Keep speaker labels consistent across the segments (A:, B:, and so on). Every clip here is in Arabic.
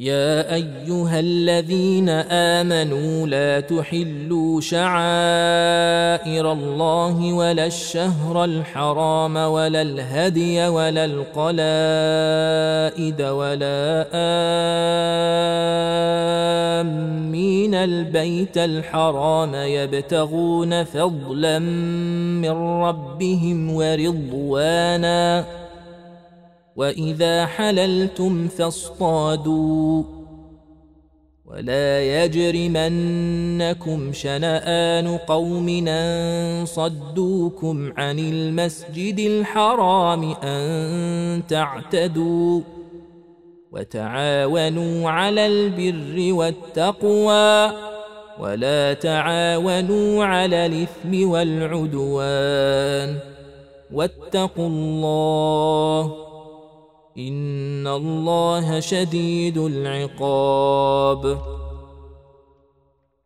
A: يا ايها الذين امنوا لا تحلوا شعائر الله ولا الشهر الحرام ولا الهدي ولا القلائد ولا امين البيت الحرام يبتغون فضلا من ربهم ورضوانا واذا حللتم فاصطادوا ولا يجرمنكم شنان قوم ان صدوكم عن المسجد الحرام ان تعتدوا وتعاونوا على البر والتقوى ولا تعاونوا على الاثم والعدوان واتقوا الله ان الله شديد العقاب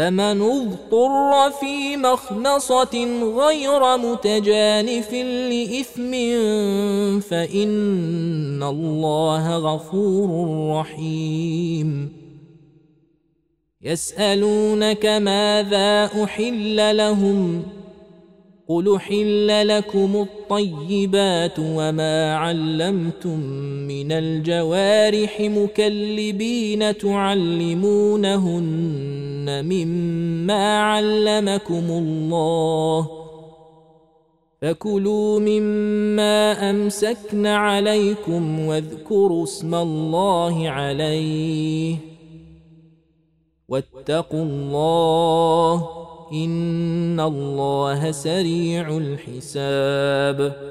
A: فمن اضطر في مخنصة غير متجانف لإثم فإن الله غفور رحيم يسألونك ماذا أحل لهم ؟ قل حل لكم الطيبات وما علمتم من الجوارح مكلبين تعلمونهن مما علمكم الله فكلوا مما امسكن عليكم واذكروا اسم الله عليه واتقوا الله ان الله سريع الحساب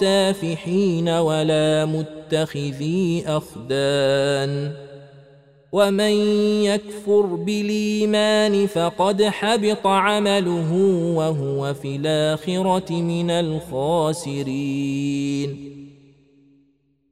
A: سافحين ولا متخذي أخدان ومن يكفر بالإيمان فقد حبط عمله وهو في الآخرة من الخاسرين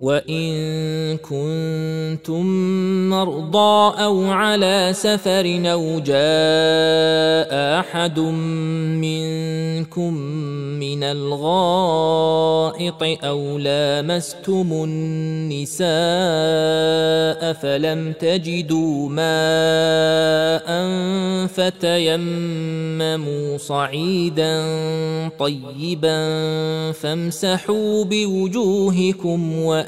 A: وان كنتم مرضى او على سفر او جاء احد منكم من الغائط او لامستم النساء فلم تجدوا ماء فتيمموا صعيدا طيبا فامسحوا بوجوهكم وأ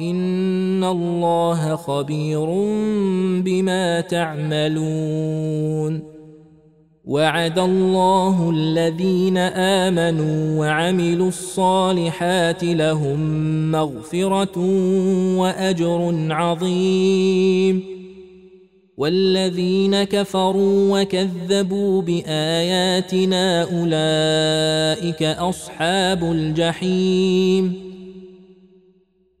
A: ان الله خبير بما تعملون وعد الله الذين امنوا وعملوا الصالحات لهم مغفره واجر عظيم والذين كفروا وكذبوا باياتنا اولئك اصحاب الجحيم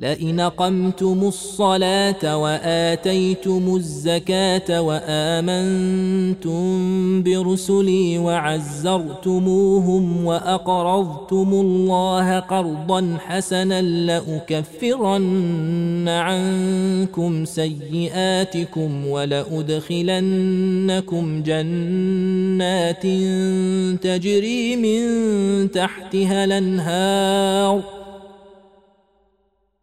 A: لئن قمتم الصلاة وآتيتم الزكاة وآمنتم برسلي وعزرتموهم وأقرضتم الله قرضا حسنا لأكفرن عنكم سيئاتكم ولأدخلنكم جنات تجري من تحتها الأنهار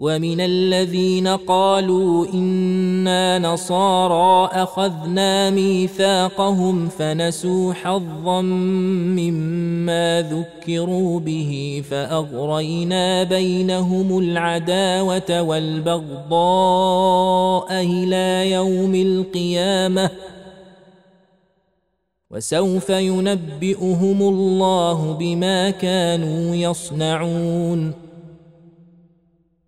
A: ومن الذين قالوا انا نصارى اخذنا ميثاقهم فنسوا حظا مما ذكروا به فاغرينا بينهم العداوه والبغضاء الى يوم القيامه وسوف ينبئهم الله بما كانوا يصنعون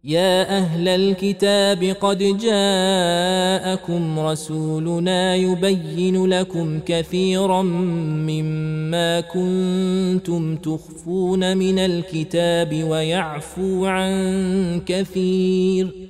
A: يا اهل الكتاب قد جاءكم رسولنا يبين لكم كثيرا مما كنتم تخفون من الكتاب ويعفو عن كثير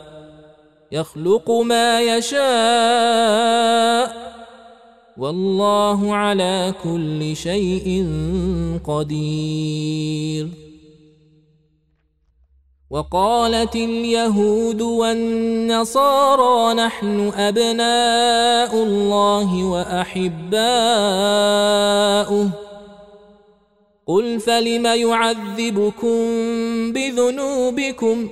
A: يخلق ما يشاء والله على كل شيء قدير وقالت اليهود والنصارى نحن ابناء الله واحباؤه قل فلم يعذبكم بذنوبكم ۖ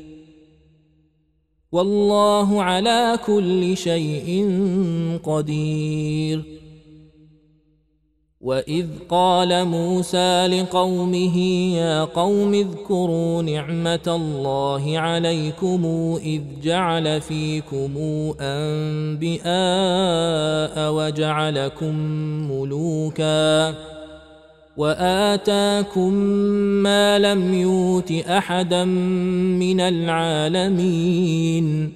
A: والله على كل شيء قدير واذ قال موسى لقومه يا قوم اذكروا نعمه الله عليكم اذ جعل فيكم انبئاء وجعلكم ملوكا واتاكم ما لم يوت احدا من العالمين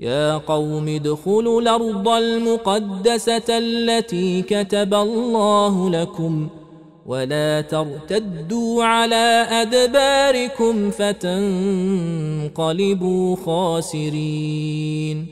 A: يا قوم ادخلوا الارض المقدسه التي كتب الله لكم ولا ترتدوا على ادباركم فتنقلبوا خاسرين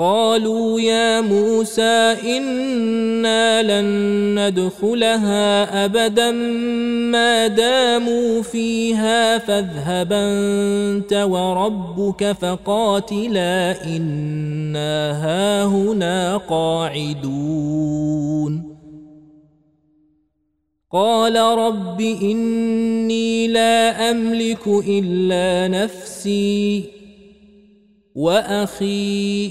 A: قالوا يا موسى انا لن ندخلها ابدا ما داموا فيها فاذهب انت وربك فقاتلا انا هاهنا قاعدون قال رب اني لا املك الا نفسي واخي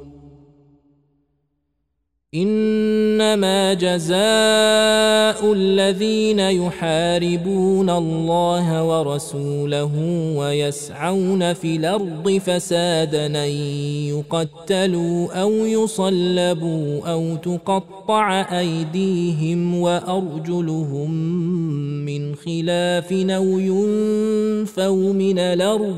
A: انما جزاء الذين يحاربون الله ورسوله ويسعون في الارض فسادا يقتلوا او يصلبوا او تقطع ايديهم وارجلهم من خلاف او ينفوا من الارض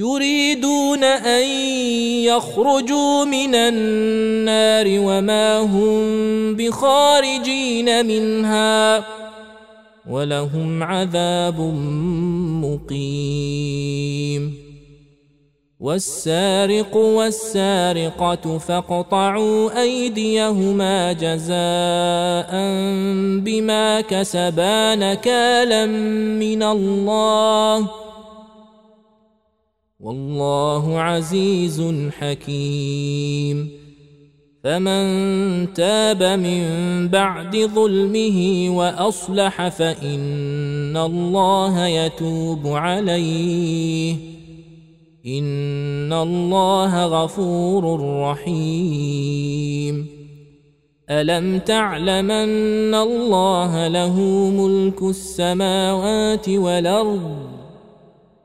A: يريدون ان يخرجوا من النار وما هم بخارجين منها ولهم عذاب مقيم والسارق والسارقه فاقطعوا ايديهما جزاء بما كسبا نكالا من الله والله عزيز حكيم فمن تاب من بعد ظلمه واصلح فان الله يتوب عليه ان الله غفور رحيم الم تعلمن الله له ملك السماوات والارض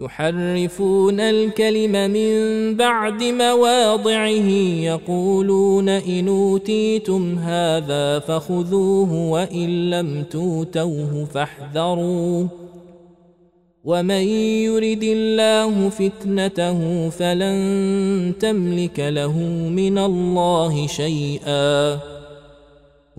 A: يحرفون الكلم من بعد مواضعه يقولون ان اوتيتم هذا فخذوه وان لم توتوه فاحذروا ومن يرد الله فتنته فلن تملك له من الله شيئا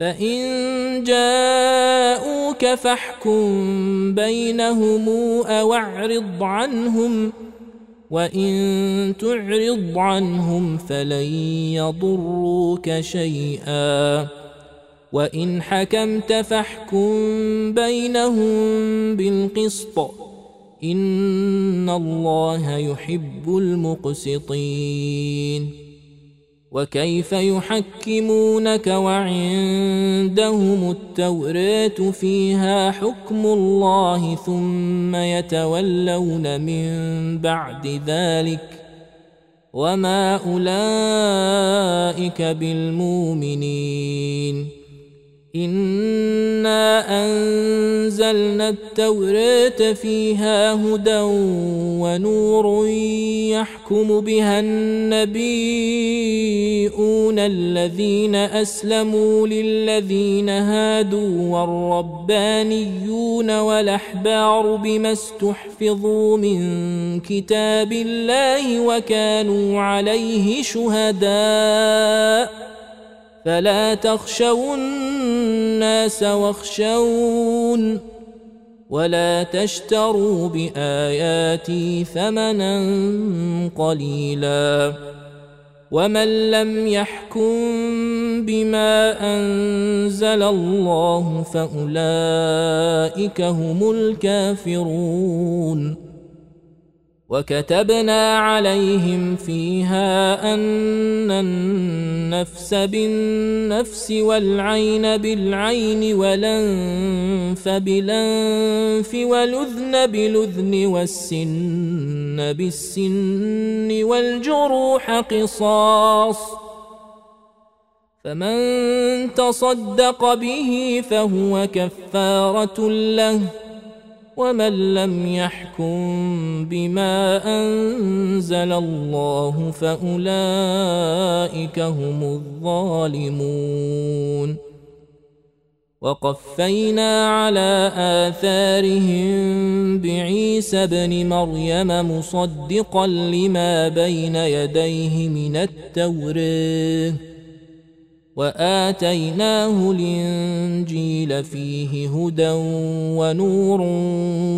A: فإن جاءوك فاحكم بينهم أو اعرض عنهم وإن تعرض عنهم فلن يضروك شيئا وإن حكمت فاحكم بينهم بالقسط إن الله يحب المقسطين وكيف يحكمونك وعندهم التوراه فيها حكم الله ثم يتولون من بعد ذلك وما اولئك بالمؤمنين انا انزلنا التوراه فيها هدى ونور يحكم بها النبيون الذين اسلموا للذين هادوا والربانيون والاحبار بما استحفظوا من كتاب الله وكانوا عليه شهداء فلا تخشون الناس واخشون ولا تشتروا باياتي ثمنا قليلا ومن لم يحكم بما انزل الله فاولئك هم الكافرون وكتبنا عليهم فيها ان النفس بالنفس والعين بالعين ولنف بالانف ولذن بلذن والسن بالسن والجروح قصاص فمن تصدق به فهو كفاره له ومن لم يحكم بما انزل الله فاولئك هم الظالمون وقفينا على اثارهم بعيسى ابن مريم مصدقا لما بين يديه من التوراه واتيناه الانجيل فيه هدى ونور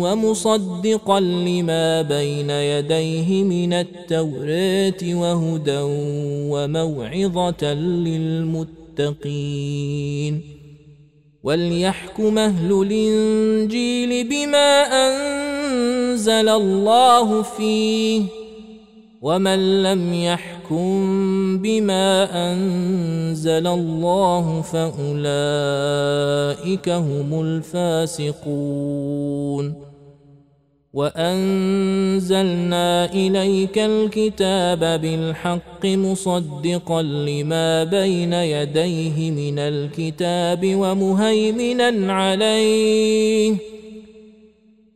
A: ومصدقا لما بين يديه من التوراه وهدى وموعظه للمتقين وليحكم اهل الانجيل بما انزل الله فيه ومن لم يحكم يحكم بما أنزل الله فأولئك هم الفاسقون وانزلنا اليك الكتاب بالحق مصدقا لما بين يديه من الكتاب ومهيمنا عليه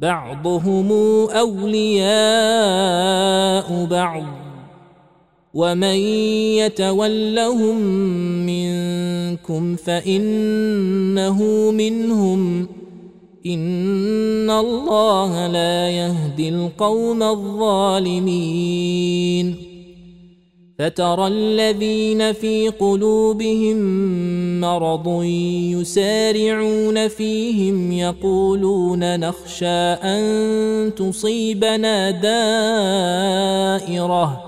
A: بعضهم اولياء بعض ومن يتولهم منكم فانه منهم ان الله لا يهدي القوم الظالمين فترى الذين في قلوبهم مرض يسارعون فيهم يقولون نخشى ان تصيبنا دائره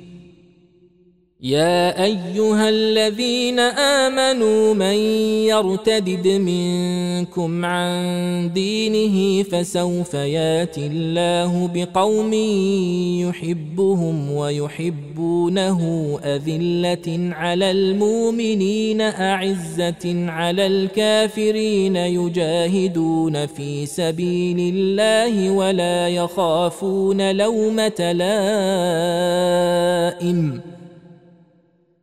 A: يا ايها الذين امنوا من يرتدد منكم عن دينه فسوف ياتي الله بقوم يحبهم ويحبونه اذله على المؤمنين اعزه على الكافرين يجاهدون في سبيل الله ولا يخافون لومه لائم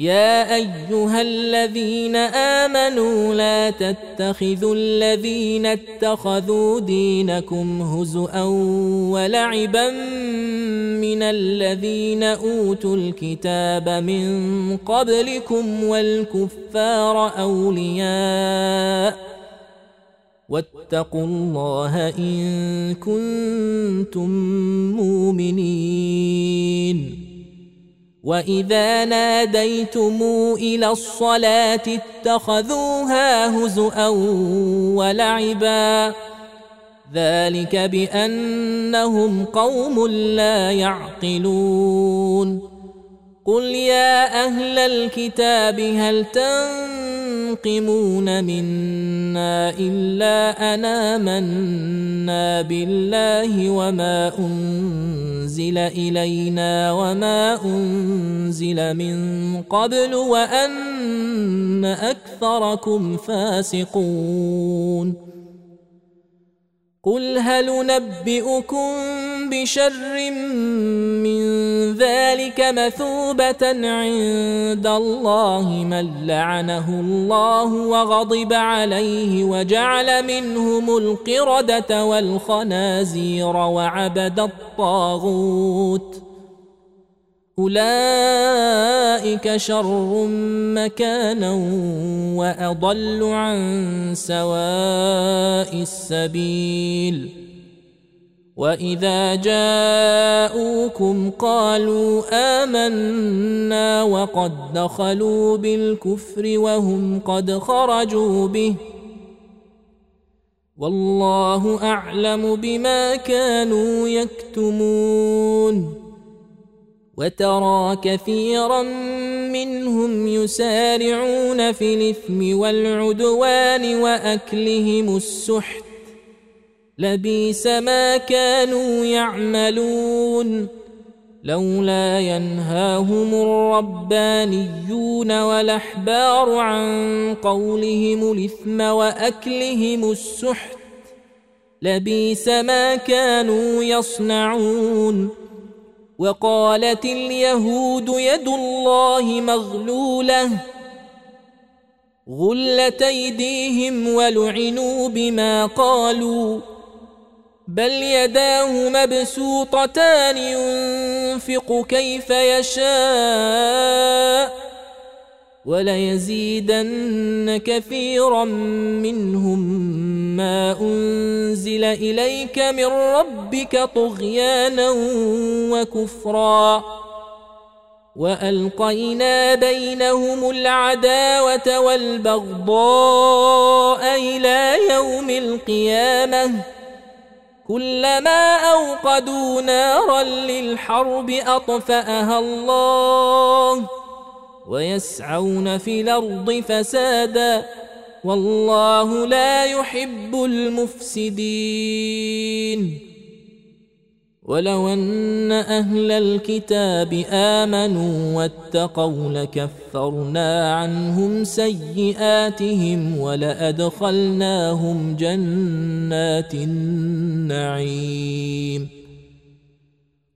A: يا ايها الذين امنوا لا تتخذوا الذين اتخذوا دينكم هزءا ولعبا من الذين اوتوا الكتاب من قبلكم والكفار اولياء واتقوا الله ان كنتم مؤمنين واذا ناديتم الى الصلاه اتخذوها هزءا ولعبا ذلك بانهم قوم لا يعقلون قل يا اهل الكتاب هل تنظرون ينتقمون منا إلا أنا منا بالله وما أنزل إلينا وما أنزل من قبل وأن أكثركم فاسقون قل هل نبئكم بشر من ذلك مثوبة عند الله من لعنه الله وغضب عليه وجعل منهم القردة والخنازير وعبد الطاغوت ۖ اولئك شر مكانا واضل عن سواء السبيل واذا جاءوكم قالوا امنا وقد دخلوا بالكفر وهم قد خرجوا به والله اعلم بما كانوا يكتمون وترى كثيرا منهم يسارعون في الاثم والعدوان واكلهم السحت لبيس ما كانوا يعملون لولا ينهاهم الربانيون والاحبار عن قولهم الاثم واكلهم السحت لبيس ما كانوا يصنعون وقالت اليهود يد الله مغلوله غلت ايديهم ولعنوا بما قالوا بل يداه مبسوطتان ينفق كيف يشاء وليزيدن كثيرا منهم ما انزل اليك من ربك طغيانا وكفرا والقينا بينهم العداوه والبغضاء الى يوم القيامه كلما اوقدوا نارا للحرب اطفاها الله ويسعون في الارض فسادا والله لا يحب المفسدين ولو ان اهل الكتاب امنوا واتقوا لكفرنا عنهم سيئاتهم ولادخلناهم جنات النعيم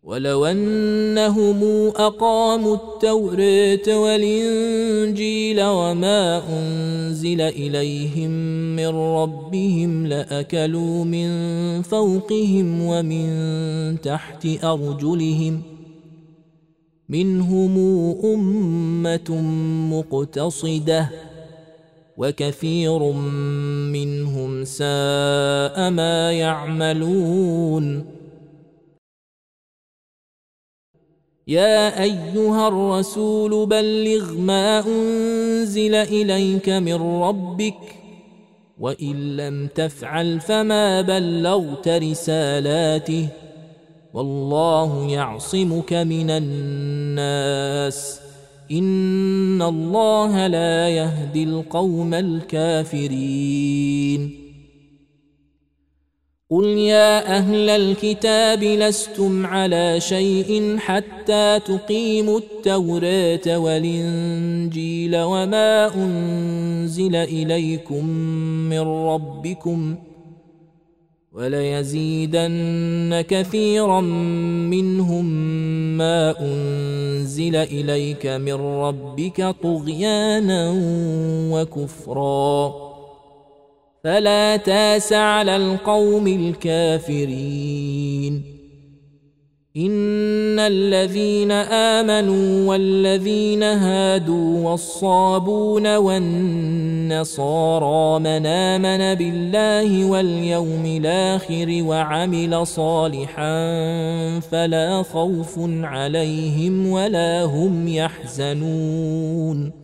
A: ولو انهم اقاموا التوراه والانجيل وما انزل اليهم من ربهم لاكلوا من فوقهم ومن تحت ارجلهم منهم امه مقتصده وكثير منهم ساء ما يعملون يا ايها الرسول بلغ ما انزل اليك من ربك وان لم تفعل فما بلغت رسالاته والله يعصمك من الناس ان الله لا يهدي القوم الكافرين قل يا اهل الكتاب لستم على شيء حتى تقيموا التوراه والانجيل وما انزل اليكم من ربكم وليزيدن كثيرا منهم ما انزل اليك من ربك طغيانا وكفرا فلا تاس على القوم الكافرين ان الذين امنوا والذين هادوا والصابون والنصارى من امن بالله واليوم الاخر وعمل صالحا فلا خوف عليهم ولا هم يحزنون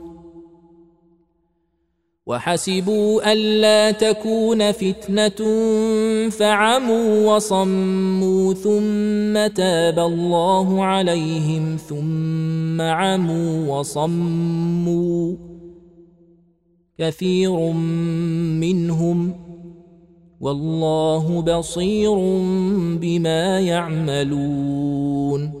A: وحسبوا الا تكون فتنه فعموا وصموا ثم تاب الله عليهم ثم عموا وصموا كثير منهم والله بصير بما يعملون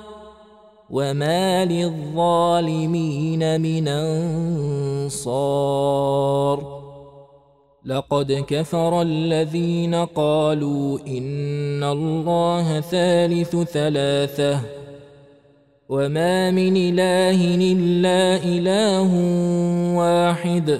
A: وما للظالمين من انصار لقد كفر الذين قالوا ان الله ثالث ثلاثه وما من اله الا اله واحد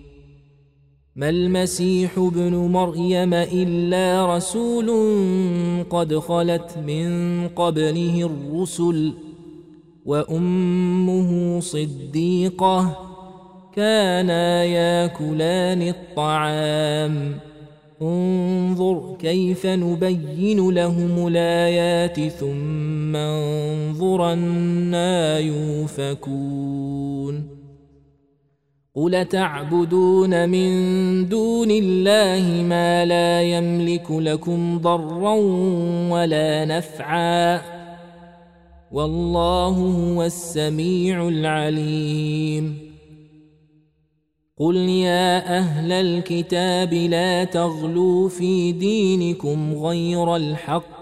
A: ما المسيح ابن مريم الا رسول قد خلت من قبله الرسل وامه صديقه كانا ياكلان الطعام انظر كيف نبين لهم الايات ثم انظرنا يوفكون قل تعبدون من دون الله ما لا يملك لكم ضرا ولا نفعا والله هو السميع العليم قل يا اهل الكتاب لا تغلوا في دينكم غير الحق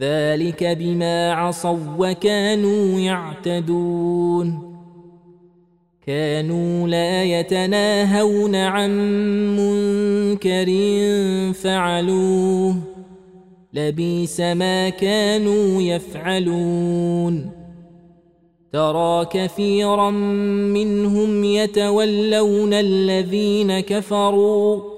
A: ذلك بما عصوا وكانوا يعتدون كانوا لا يتناهون عن منكر فعلوه لبيس ما كانوا يفعلون ترى كثيرا منهم يتولون الذين كفروا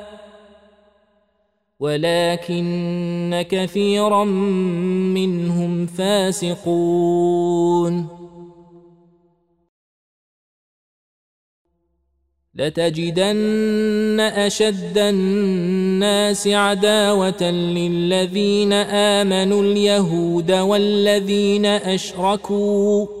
A: ولكن كثيرا منهم فاسقون لتجدن اشد الناس عداوه للذين امنوا اليهود والذين اشركوا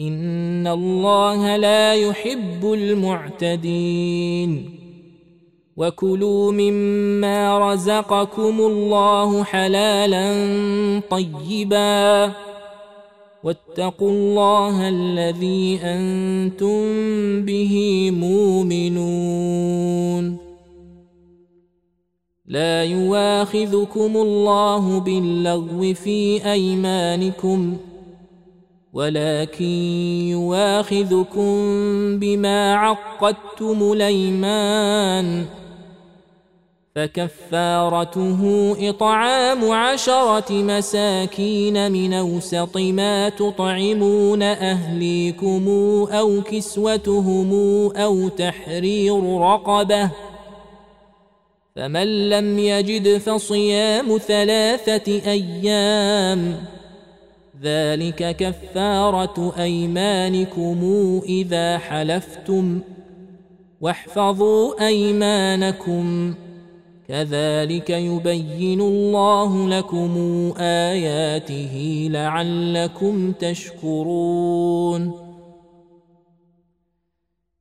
A: ان الله لا يحب المعتدين وكلوا مما رزقكم الله حلالا طيبا واتقوا الله الذي انتم به مؤمنون لا يواخذكم الله باللغو في ايمانكم ولكن يواخذكم بما عقدتم الايمان فكفارته اطعام عشره مساكين من اوسط ما تطعمون اهليكم او كسوتهم او تحرير رقبه فمن لم يجد فصيام ثلاثه ايام ذلك كفاره ايمانكم اذا حلفتم واحفظوا ايمانكم كذلك يبين الله لكم اياته لعلكم تشكرون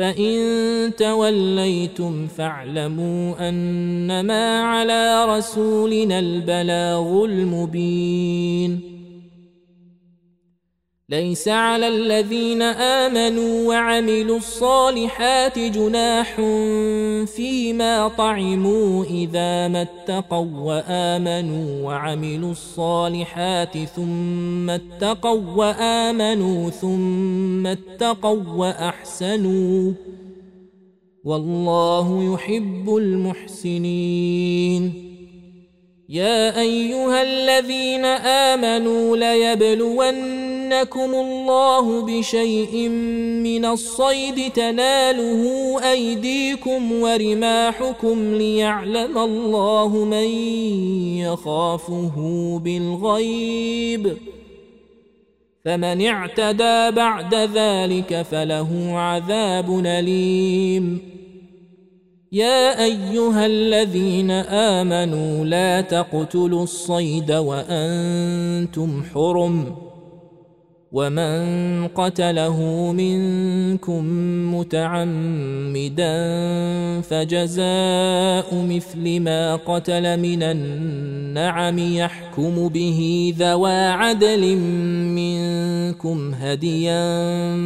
A: فان توليتم فاعلموا انما على رسولنا البلاغ المبين ليس على الذين امنوا وعملوا الصالحات جناح فيما طعموا اذا ما اتقوا وامنوا وعملوا الصالحات ثم اتقوا وامنوا ثم اتقوا واحسنوا والله يحب المحسنين يا ايها الذين امنوا ليبلون يبلونكم الله بشيء من الصيد تناله أيديكم ورماحكم ليعلم الله من يخافه بالغيب فمن اعتدى بعد ذلك فله عذاب أليم يا ايها الذين امنوا لا تقتلوا الصيد وانتم حرم ومن قتله منكم متعمدا فجزاء مثل ما قتل من النعم يحكم به ذوى عدل منكم هديا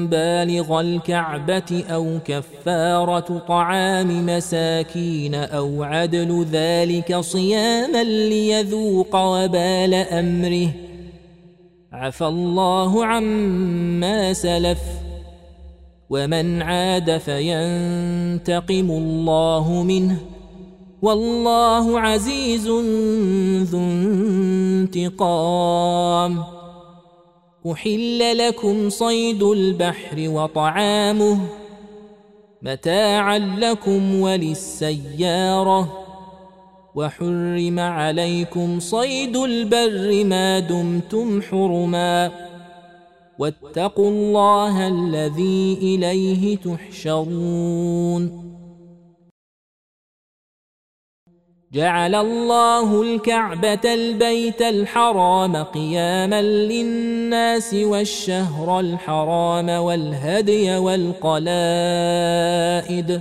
A: بالغ الكعبه او كفاره طعام مساكين او عدل ذلك صياما ليذوق وبال امره عفى الله عما سلف ومن عاد فينتقم الله منه والله عزيز ذو انتقام احل لكم صيد البحر وطعامه متاعا لكم وللسياره وحرم عليكم صيد البر ما دمتم حرما واتقوا الله الذي اليه تحشرون جعل الله الكعبه البيت الحرام قياما للناس والشهر الحرام والهدي والقلائد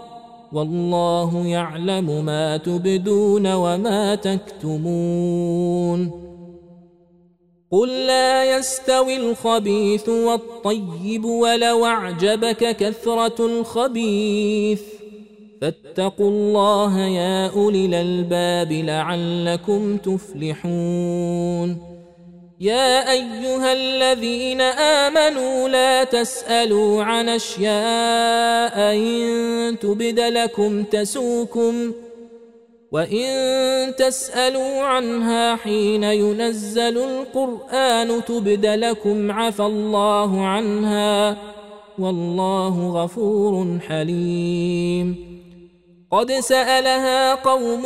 A: والله يعلم ما تبدون وما تكتمون قل لا يستوي الخبيث والطيب ولو اعجبك كثره الخبيث فاتقوا الله يا اولي الالباب لعلكم تفلحون يا ايها الذين امنوا لا تسالوا عن اشياء ان تبد لكم تسوكم وان تسالوا عنها حين ينزل القران تبد لكم عفى الله عنها والله غفور حليم قد سالها قوم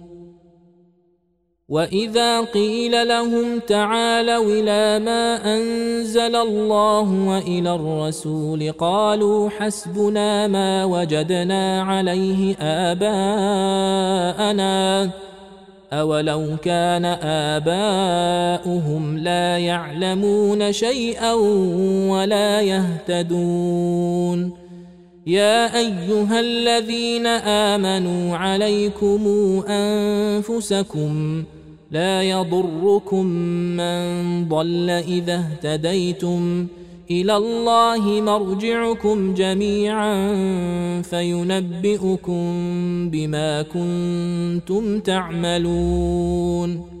A: واذا قيل لهم تعالوا الى ما انزل الله والى الرسول قالوا حسبنا ما وجدنا عليه اباءنا اولو كان اباؤهم لا يعلمون شيئا ولا يهتدون يا ايها الذين امنوا عليكم انفسكم لا يضركم من ضل اذا اهتديتم الى الله مرجعكم جميعا فينبئكم بما كنتم تعملون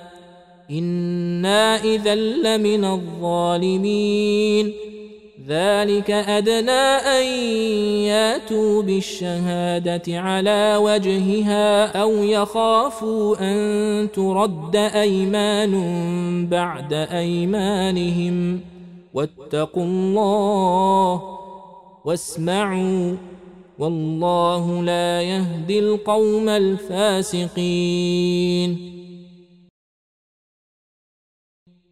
A: انا اذا لمن الظالمين ذلك ادنى ان ياتوا بالشهاده على وجهها او يخافوا ان ترد ايمان بعد ايمانهم واتقوا الله واسمعوا والله لا يهدي القوم الفاسقين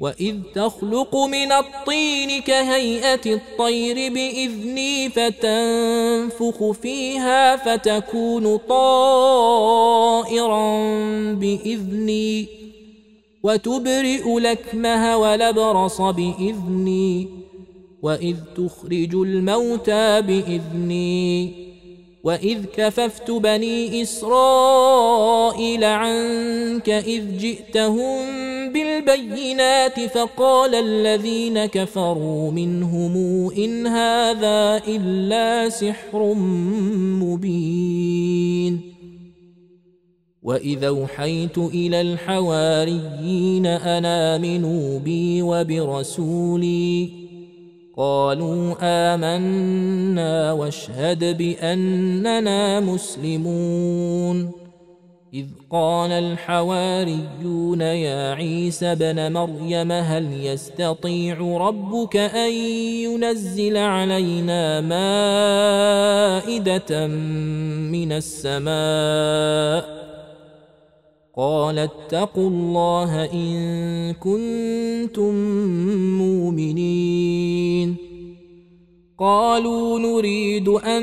A: وإذ تخلق من الطين كهيئة الطير بإذني فتنفخ فيها فتكون طائرا بإذني وتبرئ لكمه ولبرص بإذني وإذ تخرج الموتى بإذني وإذ كففت بني إسرائيل عنك إذ جئتهم بالبينات فقال الذين كفروا منهم إن هذا إلا سحر مبين وإذا أوحيت إلى الحواريين أن آمنوا بي وبرسولي قالوا آمنا واشهد بأننا مسلمون إذ قال الحواريون يا عيسى بن مريم هل يستطيع ربك أن ينزل علينا مائدة من السماء ؟ قال اتقوا الله ان كنتم مؤمنين قالوا نريد ان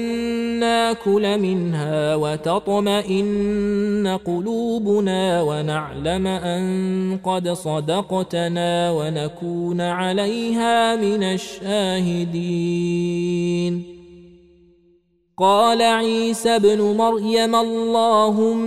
A: ناكل منها وتطمئن قلوبنا ونعلم ان قد صدقتنا ونكون عليها من الشاهدين قال عيسى ابن مريم اللهم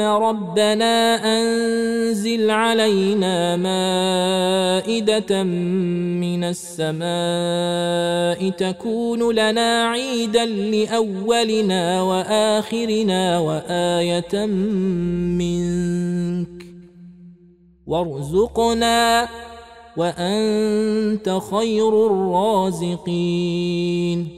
A: ربنا أنزل علينا مائدة من السماء تكون لنا عيدا لأولنا وآخرنا وآية منك وارزقنا وأنت خير الرازقين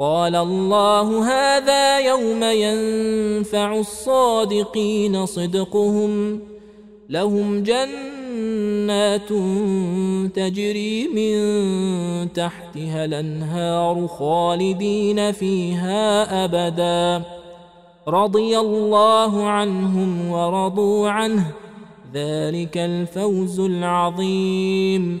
A: قال الله هذا يوم ينفع الصادقين صدقهم لهم جنات تجري من تحتها الانهار خالدين فيها ابدا رضي الله عنهم ورضوا عنه ذلك الفوز العظيم